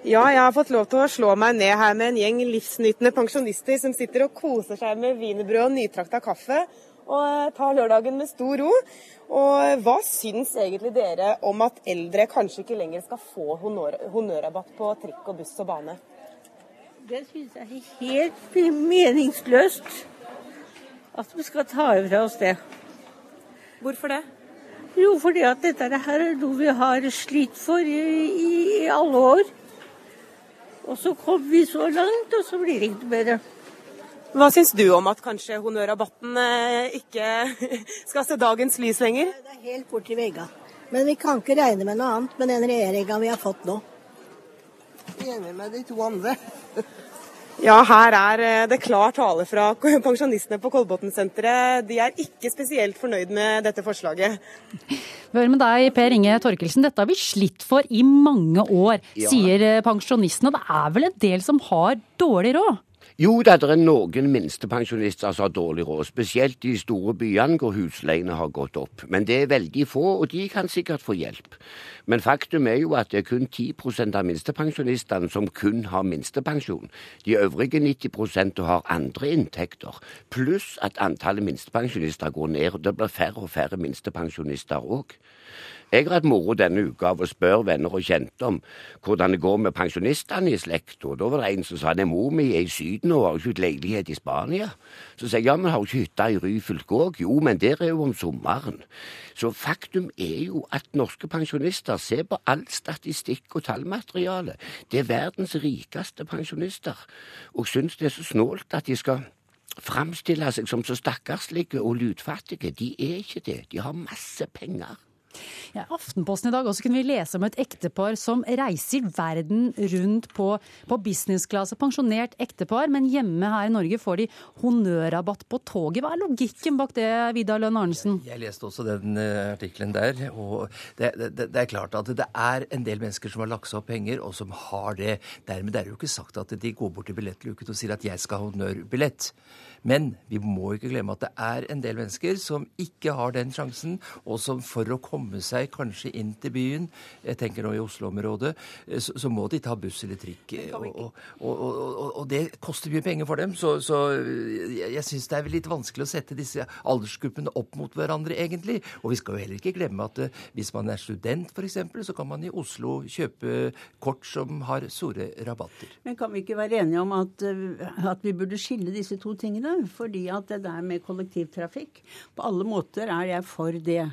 Ja, jeg har fått lov til å slå meg ned her med en gjeng livsnytende pensjonister som sitter og koser seg med wienerbrød og nytrakta kaffe og eh, tar lørdagen med stor ro. Og hva syns egentlig dere om at eldre kanskje ikke lenger skal få honnørrabatt på trikk og buss og bane? Det syns jeg er helt meningsløst at vi skal ta fra oss det. Hvorfor det? Jo, fordi at dette her er noe vi har slitt for i, i alle år. Og så kom vi så langt, og så blir det ikke bedre. Hva syns du om at kanskje honnørrabatten eh, ikke skal se dagens lys lenger? Det er helt borti vegga. Men vi kan ikke regne med noe annet med den regjeringa vi har fått nå. Enig med de to andre. Ja, her er eh, det klar tale fra pensjonistene på Kolbotn-senteret. De er ikke spesielt fornøyd med dette forslaget. Hør med deg, Per Inge Torkelsen. Dette har vi slitt for i mange år, ja. sier eh, pensjonistene. Det er vel en del som har dårlig råd? Jo da, det er noen minstepensjonister som har dårlig råd. Spesielt i de store byene hvor husleiene har gått opp. Men det er veldig få, og de kan sikkert få hjelp. Men faktum er jo at det er kun 10% av minstepensjonistene som kun har minstepensjon. De øvrige 90% har andre inntekter. Pluss at antallet minstepensjonister går ned. og Det blir færre og færre minstepensjonister òg. Jeg har hatt moro denne uka av å spørre venner og kjente om hvordan det går med pensjonistene i slekta. Da var det en som sa at mor mi er i Syden og har ikke leilighet i Spania. Så sier jeg ja, men har ikke hytte i Ryfylke òg? Jo, men der er jo om sommeren. Så faktum er jo at norske pensjonister ser på all statistikk og tallmateriale. Det er verdens rikeste pensjonister, og syns det er så snålt at de skal framstille seg som så stakkarslige og lutfattige. De er ikke det. De har masse penger. Ja, Aftenposten i dag også kunne vi lese om et ektepar som reiser verden rundt på, på businessklasse. Pensjonert ektepar, men hjemme her i Norge får de honnørrabatt på toget. Hva er logikken bak det, Vidar Lønn Arnesen? Jeg leste også den eh, artikkelen der. og det, det, det er klart at det er en del mennesker som har lagt seg opp penger, og som har det. Dermed er det jo ikke sagt at de går bort til billettluket og sier at jeg skal ha honnørbillett. Men vi må ikke glemme at det er en del mennesker som ikke har den sjansen, og som for å komme seg kanskje inn til byen, jeg tenker nå i Oslo-området, eh, så, så må de ta buss eller trikk. Og, og, og, og, det koster mye penger for dem. Så, så jeg, jeg syns det er litt vanskelig å sette disse aldersgruppene opp mot hverandre, egentlig. Og vi skal jo heller ikke glemme at eh, hvis man er student, f.eks., så kan man i Oslo kjøpe kort som har store rabatter. Men kan vi ikke være enige om at, eh, at vi burde skille disse to tingene? Fordi at det der med kollektivtrafikk På alle måter er jeg for det.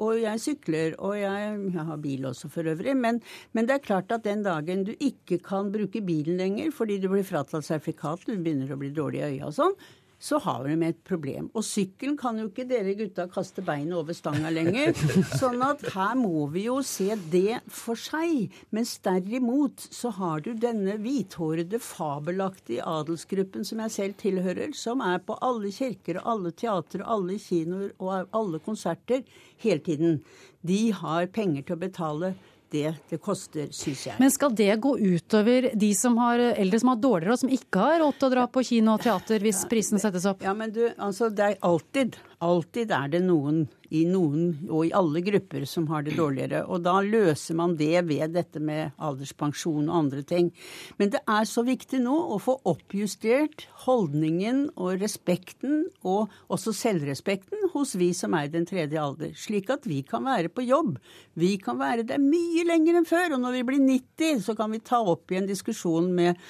Og jeg sykler, og jeg, jeg har bil også for øvrig. Men, men, det er klart at den dagen du ikke kan bruke bilen lenger fordi du blir fratatt sertifikat, du begynner å bli dårlig i øya og sånn, så har vi med et problem. Og sykkelen kan jo ikke dere gutta kaste beinet over stanga lenger. Sånn at her må vi jo se det for seg. Mens derimot så har du denne hvithårede, fabelaktige adelsgruppen som jeg selv tilhører, som er på alle kirker og alle teatre og alle kinoer og alle konserter hele tiden. De har penger til å betale det det koster, syns jeg. Men skal det gå utover de som har eldre som har dårligere, og som ikke har råd til å dra på kino og teater hvis prisen settes opp? Ja, men du, altså det er alltid, alltid er det noen i noen, og i alle grupper, som har det dårligere. Og da løser man det ved dette med alderspensjon og andre ting. Men det er så viktig nå å få oppjustert holdningen og respekten, og også selvrespekten, hos vi som er i den tredje alder. Slik at vi kan være på jobb. Vi kan være der mye lenger enn før. Og når vi blir 90, så kan vi ta opp igjen diskusjonen med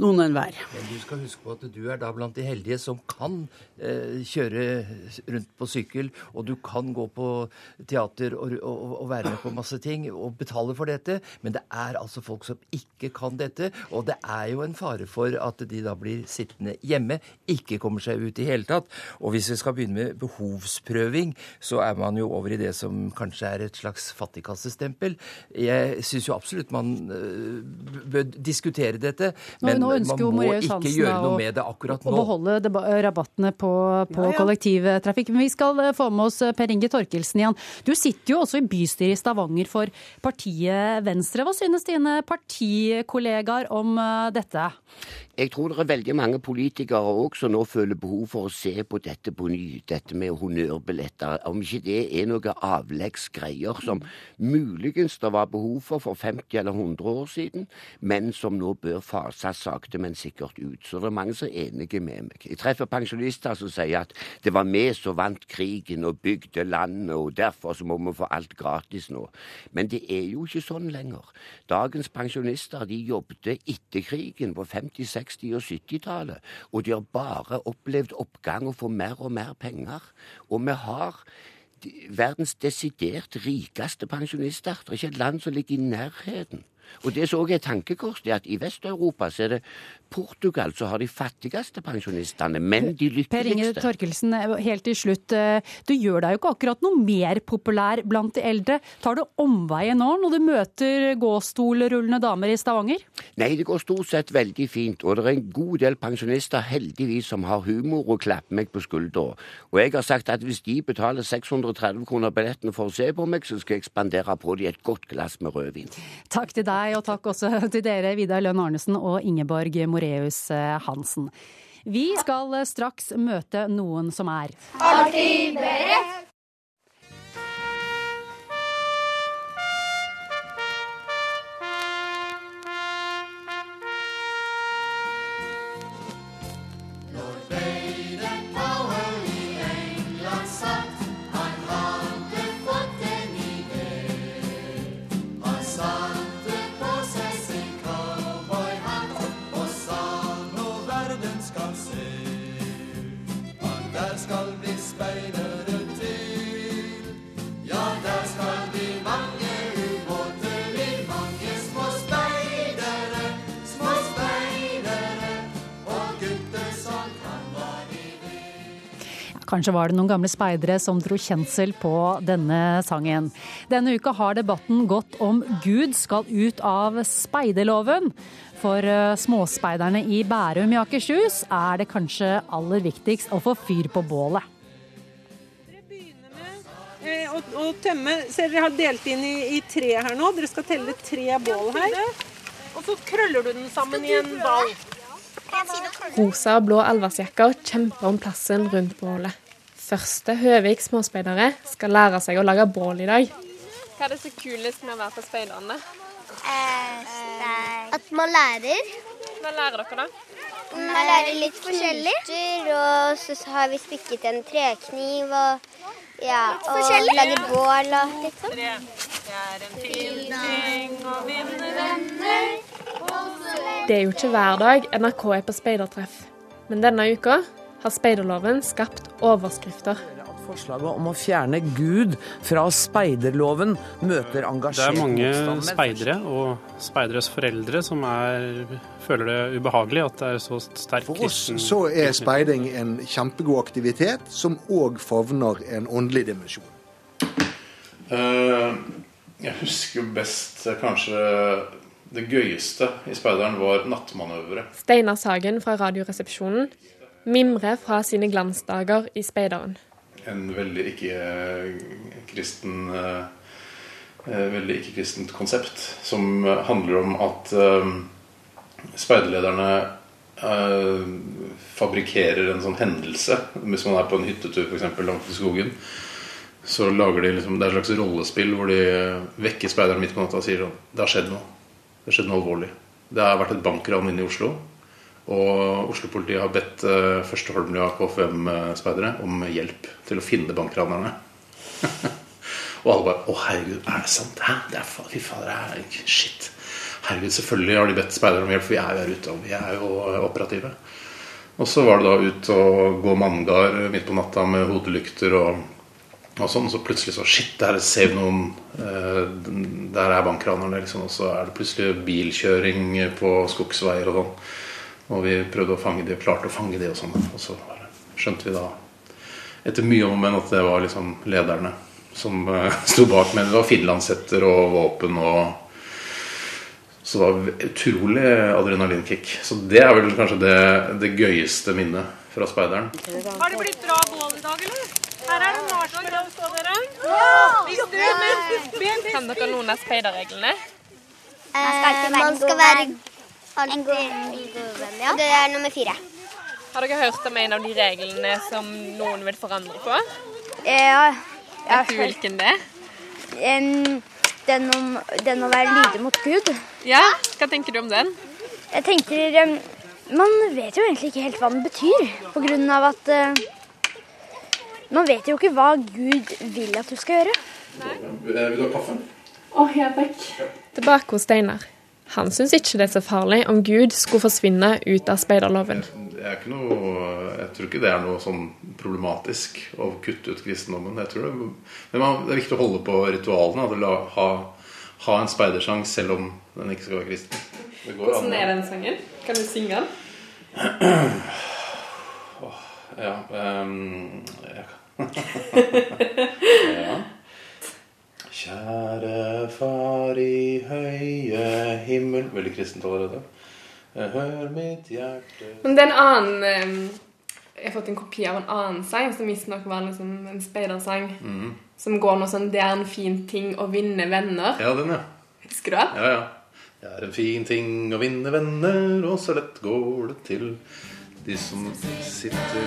noen enhver. Men du skal huske på at du er da blant de heldige som kan eh, kjøre rundt på sykkel, og du kan gå på teater og, og, og, være med på masse ting og betale for dette. Men det er altså folk som ikke kan dette, og det er jo en fare for at de da blir sittende hjemme, ikke kommer seg ut i hele tatt. Og hvis vi skal begynne med behovsprøving, så er man jo over i det som kanskje er et slags fattigkassestempel. Jeg syns jo absolutt man uh, bør diskutere dette. men nå ønsker jo Moreus Hansen å, å beholde rabattene på, på ja, ja. kollektivtrafikk. Men vi skal eh, få med oss eh, Per Inge Torkelsen igjen. Du sitter jo også i bystyret i Stavanger for partiet Venstre. Hva synes dine partikollegaer om eh, dette? Jeg tror det er veldig mange politikere òg som nå føler behov for å se på dette på ny, dette med honnørbilletter. Om ikke det er noe avleggsgreier som muligens det var behov for for 50 eller 100 år siden, men som nå bør fases sakte, men sikkert ut. Så det er mange som er enige med meg. Jeg treffer pensjonister som sier at det var vi som vant krigen og bygde landet, og derfor så må vi få alt gratis nå. Men det er jo ikke sånn lenger. Dagens pensjonister de jobbet etter krigen på 50-60 60- og 70-tallet, og de har bare opplevd oppgang og får mer og mer penger. Og vi har verdens desidert rikeste pensjonister. Det er ikke et land som ligger i nærheten. Og det som òg er tankekors, er at i Vest-Europa så er det Portugal så har de fattigste pensjonistene, men de lykkeligste. Per Inge Torkelsen, helt til slutt. eh, Du gjør deg jo ikke akkurat noe mer populær blant de eldre. Tar du omveien nå når du møter gåstolrullende damer i Stavanger? Nei, det går stort sett veldig fint, og det er en god del pensjonister heldigvis som har humor og klapper meg på skuldra. Og jeg har sagt at hvis de betaler 630 kroner billetten for å se på meg, så skal jeg spandere på dem et godt glass med rødvin. Takk til deg, og takk også til dere, Vidar Lønn Arnesen og Ingeborg Moreus Hansen. Vi skal straks møte noen som er Artig beredt. Kanskje var det noen gamle speidere som dro kjensel på denne sangen. Denne uka har debatten gått om Gud skal ut av speiderloven. For eh, småspeiderne i Bærum i Akershus er det kanskje aller viktigst å få fyr på bålet. Dere begynner med å tømme Ser dere har delt inn i, i tre her nå. Dere skal telle tre bål her. Og så krøller du den sammen i en ball. Rosa og blå allværsjakker kjemper om plassen rundt bålet. Første Høvik småspeidere skal lære seg å lage bål i dag. Hva er det så kulest med å være på speiderne? At man lærer. Hva lærer dere, da? Man lærer litt forskjellig. Og så har vi spikket en trekniv og ja, og lager bål og litt sånn. Det er en fin ting å vinne venner. Det er jo ikke hver dag NRK er på speidertreff, men denne uka har speiderloven skapt overskrifter. Forslaget om å fjerne Gud fra speiderloven møter Det er mange speidere og speideres foreldre som er, føler det ubehagelig at det er så sterk kristen For oss kristen så er speiding en kjempegod aktivitet som òg favner en åndelig dimensjon. Uh, Jeg husker best kanskje det gøyeste i speideren var nattmanøvre. Steinar Sagen fra Radioresepsjonen mimrer fra sine glansdager i speideren. En veldig ikke-kristen eh, Veldig ikke-kristent konsept som eh, handler om at eh, speiderlederne eh, fabrikkerer en sånn hendelse. Hvis man er på en hyttetur f.eks. langt i skogen, så lager de liksom, det er et slags rollespill hvor de vekker speideren midt på natta og sier sånn Det har skjedd noe. Det har skjedd noe alvorlig. Det har vært et bankran inne i Oslo. Og Oslo-politiet har bedt uh, første Holmlia KFM-speidere om hjelp til å finne bankranerne. og alle bare Å, herregud, er det sant? Hæ? Det er fy fader, det er Shit. Herregud, selvfølgelig har de bedt speidere om hjelp, for vi er jo her ute, og vi er jo eh, operative. Og så var det da ut og gå manngard midt på natta med hodelykter og, og sånn. Så plutselig så Shit, der ser vi noen eh, Der er bankranerne, liksom. Og så er det plutselig bilkjøring på skogsveier og sånn. Og vi prøvde å fange de klarte å fange de og sånn. Og så skjønte vi da, etter mye om og men, at det var liksom lederne som eh, sto bak. Men det var finlandshetter og våpen og Så det var utrolig adrenalinkick. Så det er vel kanskje det, det gøyeste minnet fra speideren. Har det blitt bra bål i dag, eller? Her er det marshmallows på dere. Ja! Kan dere noen av speiderreglene? Man skal være en god venn. Ja. Det er nummer fire. Har dere hørt om en av de reglene som noen vil forandre på? Ja, Vet du hvilken det er? den, om, den å være lydig mot Gud. Ja, hva tenker du om den? Jeg tenker em, Man vet jo egentlig ikke helt hva den betyr, på grunn av at eh, Man vet jo ikke hva Gud vil at du skal gjøre. Vil du ha kaffe? Å, ja takk. Tilbake hos Steinar. Han syns ikke det er så farlig om Gud skulle forsvinne ut av speiderloven. Er noe, jeg tror ikke det er noe sånn problematisk å kutte ut kristendommen. Jeg tror det, men det er viktig å holde på ritualene. At la, ha, ha en speidersang selv om den ikke skal være kristen. Det går Hvordan an er den sangen? Kan du synge den? Ja, um, jeg kan. Ja. Kjære far i høye himmel Veldig kristent allerede. Hør mitt hjerte Men det er en annen eh, Jeg har fått en kopi av en annen sang som visstnok var liksom en speidersang. Mhm. Som går noe sånn 'Det er en fin ting å vinne venner'. Ja, den, ja. Husker du det? Ja, ja. Det er en fin ting å vinne venner, og så lett går det til de som sitter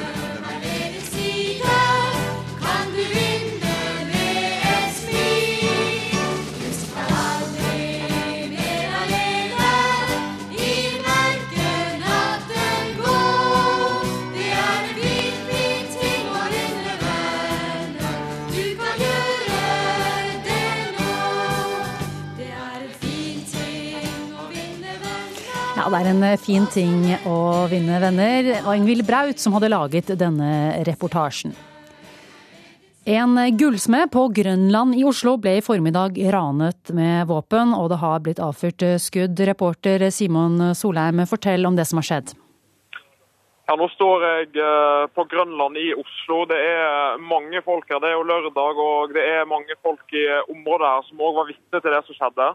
Ja, det er en eh, fin ting å vinne venner. Og Ingvild Braut som hadde laget denne reportasjen. En gullsmed på Grønland i Oslo ble i formiddag ranet med våpen, og det har blitt avfyrt skudd. Reporter Simon Solheim, fortell om det som har skjedd. Ja, Nå står jeg eh, på Grønland i Oslo. Det er mange folk her. Det er jo lørdag, og det er mange folk i området her som òg var vitne til det som skjedde.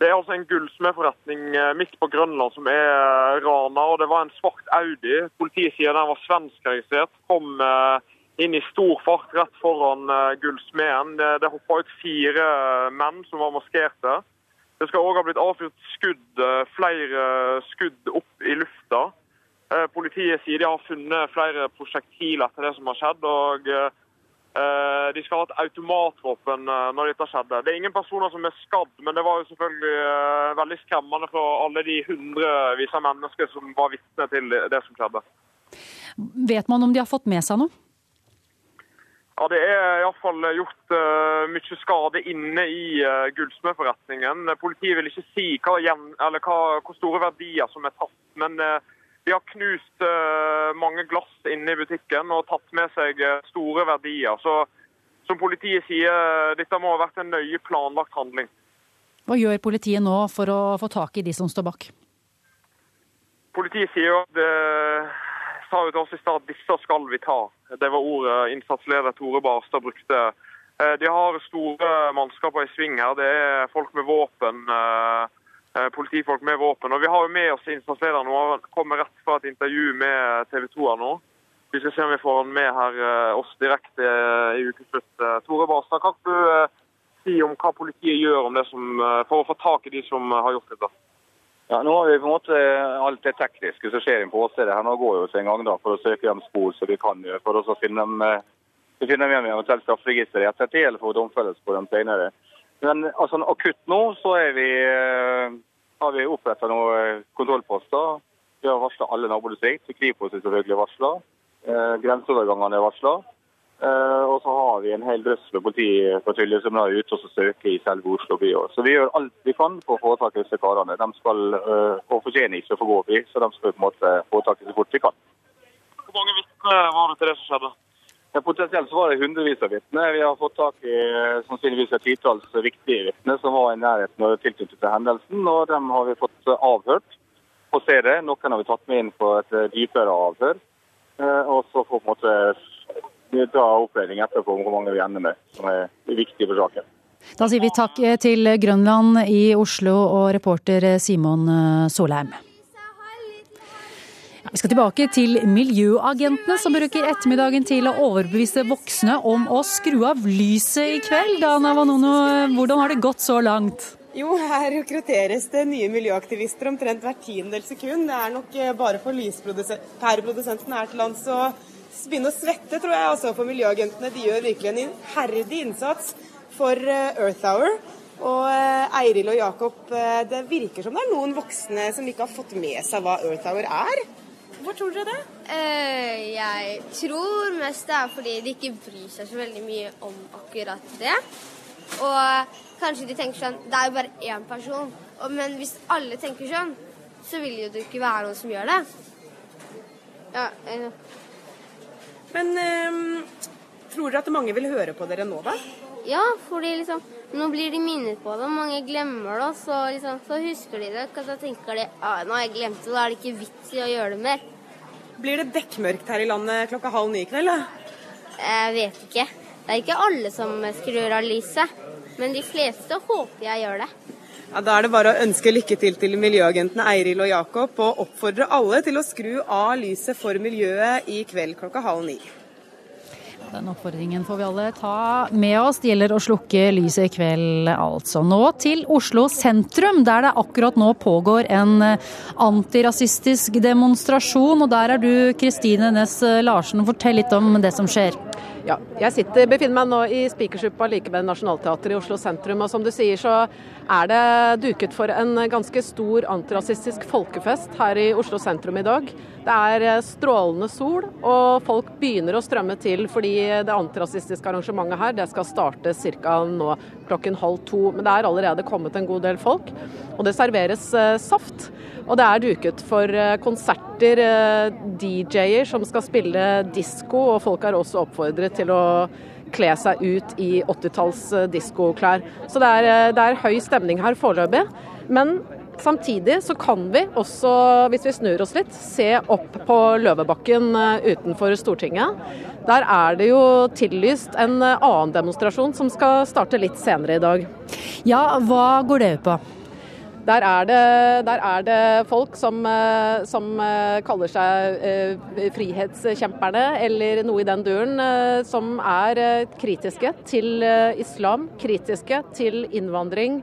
Det er altså en gullsmedforretning eh, midt på Grønland som er eh, rana. og Det var en svart Audi. Politiet sier den var svenskregistrert. Kom eh, inn i stor fart rett foran gullsmeden. Det, det hoppa ut fire menn som var maskerte. Det skal òg ha blitt avfyrt skudd, flere skudd opp i lufta. Politiet sier de har funnet flere prosjektiler etter det som har skjedd. og De skal ha et automatvåpen eh, når dette skjedde. Det er ingen personer som er skadd, men det var jo selvfølgelig eh, veldig skremmende for alle de hundrevis av mennesker som var vitne til det som skjedde. Vet man om de har fått med seg noe? Ja, Det er iallfall gjort uh, mye skade inne i uh, gullsmedforretningen. Politiet vil ikke si hva, eller hva, hvor store verdier som er tatt. Men uh, de har knust uh, mange glass inne i butikken og tatt med seg uh, store verdier. Så som politiet sier, dette må ha vært en nøye planlagt handling. Hva gjør politiet nå for å få tak i de som står bak? Politiet sier jo at eh, sa jo til oss i stad disse skal vi ta. Det var ordet innsatsleder Tore Barstad brukte. Eh, De har store mannskaper i sving her. Det er folk med våpen. Eh, Politifolk med våpen. Og Vi har jo med oss innsatslederen nå. Han kommer rett fra et intervju med TV 2 her nå. Vi skal se om vi får han med her eh, oss direkte eh, i ukeslutt. Tore Barstad, kan du si om hva politiet gjør om det som, for å få tak i de som har gjort dette? Ja, nå har vi på en måte alt det tekniske som skjer på åstedet her. Nå går jo oss en gang da, for å søke de spor som vi kan gjøre, for å finne dem, finne dem igjen i eventuelt strafferegisteret i ettertid, eller få domfellelse på dem senere. Men altså, akutt nå så er vi, eh, har vi opprettet noen eh, kontrollposter. Vi har varslet alle nabodistrikt. Kripos er selvfølgelig varslet. Eh, grenseovergangene er varslet. Eh, og så har vi en hel drøss med politipatruljer som er ute og søker i selve Oslo by. Så vi gjør alt vi kan for å få tak i disse karene. De skal, og fortjener ikke å få gå fri, så de skal på en måte få tak i så fort vi kan. Hvor mange vitner var det til det som skjedde? Ja, potensielt var det hundrevis av vitner. Vi har fått tak i eh, sannsynligvis et titalls viktige vitner som var i nærheten og tilknyttet til hendelsen. og Dem har vi fått eh, avhørt på stedet. Noen har vi tatt med inn på et eh, dypere avhør. Og så får vi ta opplæring etterpå om hvor mange vi ender med, som er viktig for saken. Da sier vi takk til Grønland i Oslo og reporter Simon Solheim. Vi skal tilbake til miljøagentene som bruker ettermiddagen til å overbevise voksne om å skru av lyset i kveld. Dana Vanono, hvordan har det gått så langt? Jo, her rekrutteres det nye miljøaktivister omtrent hvert tiendedel sekund. Det er nok eh, bare for lyspæreprodusenten her til lands å begynne å svette, tror jeg. Også for miljøagentene de gjør virkelig en iherdig innsats for eh, Earth Hour. Og eh, Eiril og Jakob, det virker som det er noen voksne som ikke har fått med seg hva Earth Hour er. Hvorfor tror dere det? Uh, jeg tror mest det er fordi de ikke bryr seg så veldig mye om akkurat det. Og kanskje de tenker sånn Det er jo bare én person. Og, men hvis alle tenker sånn, så vil jo det ikke være noen som gjør det. Ja, uh. Men uh, tror dere at mange vil høre på dere nå, da? ja fordi liksom Nå blir de minnet på det, mange glemmer det, og så, liksom, så husker de det. Og så tenker de ah, nå har jeg glemt det, da er det ikke vits i å gjøre det mer. Blir det dekkmørkt her i landet klokka halv ni i kveld? Jeg vet ikke. Det er ikke alle som skrur av lyset. Men de fleste håper jeg gjør det. Ja, Da er det bare å ønske lykke til til miljøagentene Eiril og Jakob, og oppfordre alle til å skru av lyset for miljøet i kveld klokka halv ni. Den oppfordringen får vi alle ta med oss. Det gjelder å slukke lyset i kveld, altså. Nå til Oslo sentrum, der det akkurat nå pågår en antirasistisk demonstrasjon. Og der er du, Kristine Næss Larsen. Fortell litt om det som skjer. Ja, jeg sitter, befinner meg nå i Spikersuppa like ved Nationaltheatret i Oslo sentrum. og Som du sier, så er det duket for en ganske stor antirasistisk folkefest her i Oslo sentrum i dag. Det er strålende sol, og folk begynner å strømme til fordi det antirasistiske arrangementet her det skal starte ca. nå klokken halv to. Men det er allerede kommet en god del folk, og det serveres eh, saft. Og det er duket for eh, konserter, eh, DJ-er som skal spille disko, og folk er også oppfordret til å kle seg ut i 80-talls eh, diskoklær. Så det er, det er høy stemning her foreløpig. Men Samtidig så kan vi også, hvis vi snur oss litt, se opp på Løvebakken utenfor Stortinget. Der er det jo tillyst en annen demonstrasjon som skal starte litt senere i dag. Ja, hva går det ut på? Der er det, der er det folk som, eh, som eh, kaller seg eh, frihetskjemperne, eller noe i den duren, som er kritiske til islam, kritiske til innvandring.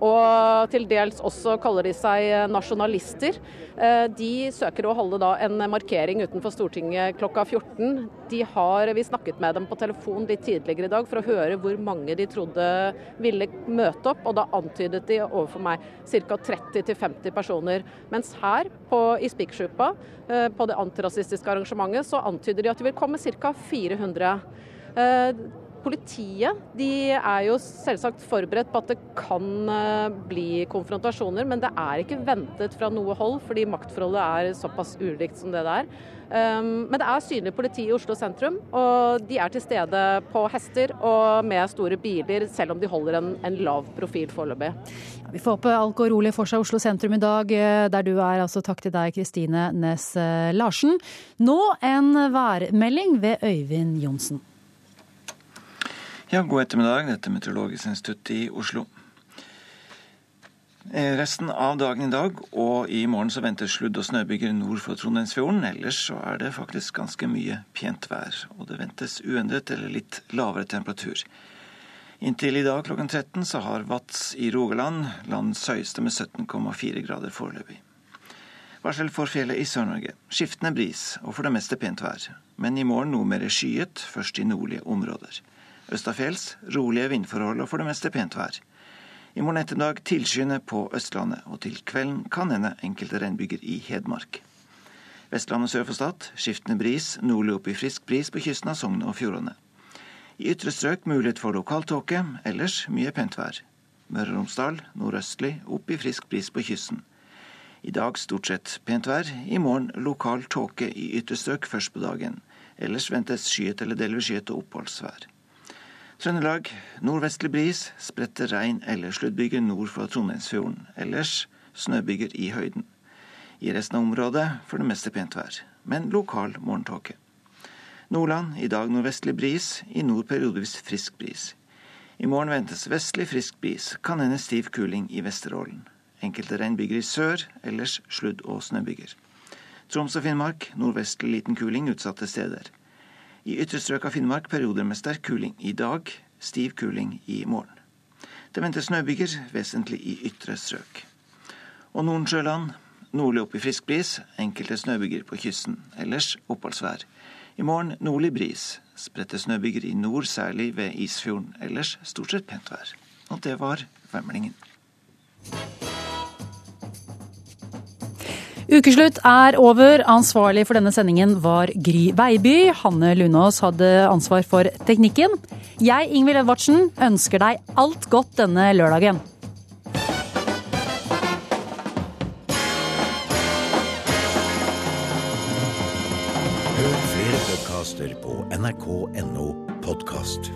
Og til dels også kaller de seg nasjonalister. Eh, De søker å holde da en markering utenfor Stortinget klokka 14. De har, Vi snakket med dem på telefon litt tidligere i dag for å høre hvor mange de trodde ville møte opp, og da antydet de overfor meg ca. 30-50 personer. Mens her på, i Spikersuppa, eh, på det antirasistiske arrangementet, så antyder de at det vil komme ca. 400. Politiet de er jo selvsagt forberedt på at det kan eh, bli konfrontasjoner, men det er ikke ventet fra noe hold, fordi maktforholdet er såpass ulikt som det det er. Um, Men det er synlig politi i Oslo sentrum, og de er til stede på hester og med store biler, selv om de holder en, en lav profil foreløpig. Vi får håpe alt går rolig for seg Oslo sentrum i dag, eh, der du er. Altså takk til deg, Kristine Næss eh, Larsen. Nå en værmelding ved Øyvind Johnsen. Ja, god ettermiddag. Dette er Meteorologisk institutt i Oslo. Eh, Resten av dagen i dag og i morgen så venter sludd- og snøbyger nord for Trondheimsfjorden. Ellers så er det faktisk ganske mye pent vær, og det ventes uendret eller litt lavere temperatur. Inntil i dag klokken 13 så har Vats i Rogaland landets høyeste med 17,4 grader foreløpig. Varsel for fjellet i Sør-Norge. Skiftende bris og for det meste pent vær. Men i morgen noe mer skyet, først i nordlige områder. Østafjells rolige vindforhold og for det meste pent vær. I morgen ettermiddag tilskyende på Østlandet, og til kvelden kan hende enkelte regnbyger i Hedmark. Vestlandet sør for Stad skiftende bris, nordlig opp i frisk bris på kysten av Sogn og Fjordane. I ytre strøk mulighet for lokal tåke, ellers mye pent vær. Møre og Romsdal nordøstlig opp i frisk bris på kysten. I dag stort sett pent vær, i morgen lokal tåke i ytre strøk først på dagen. Ellers ventes skyet eller delvis skyet og oppholdsvær. Trøndelag nordvestlig bris, spredte regn- eller sluddbyger nord for Trondheimsfjorden. Ellers snøbyger i høyden. I resten av området for det meste pent vær, men lokal morgentåke. Nordland i dag nordvestlig bris, i nord periodevis frisk bris. I morgen ventes vestlig frisk bris, kan hende stiv kuling i Vesterålen. Enkelte regnbyger i sør, ellers sludd- og snøbyger. Troms og Finnmark nordvestlig liten kuling utsatte steder. I ytre strøk av Finnmark perioder med sterk kuling i dag, stiv kuling i morgen. Det ventes snøbyger, vesentlig i ytre strøk. Og Nordensjøland nordlig opp i frisk bris, enkelte snøbyger på kysten. Ellers oppholdsvær. I morgen nordlig bris, spredte snøbyger i nord, særlig ved Isfjorden. Ellers stort sett pent vær. Og det var værmeldingen. Ukeslutt er over. Ansvarlig for denne sendingen var Gry Veiby. Hanne Lunås hadde ansvar for teknikken. Jeg, Ingvild Edvardsen, ønsker deg alt godt denne lørdagen. Hør flere podkaster på nrk.no podkast.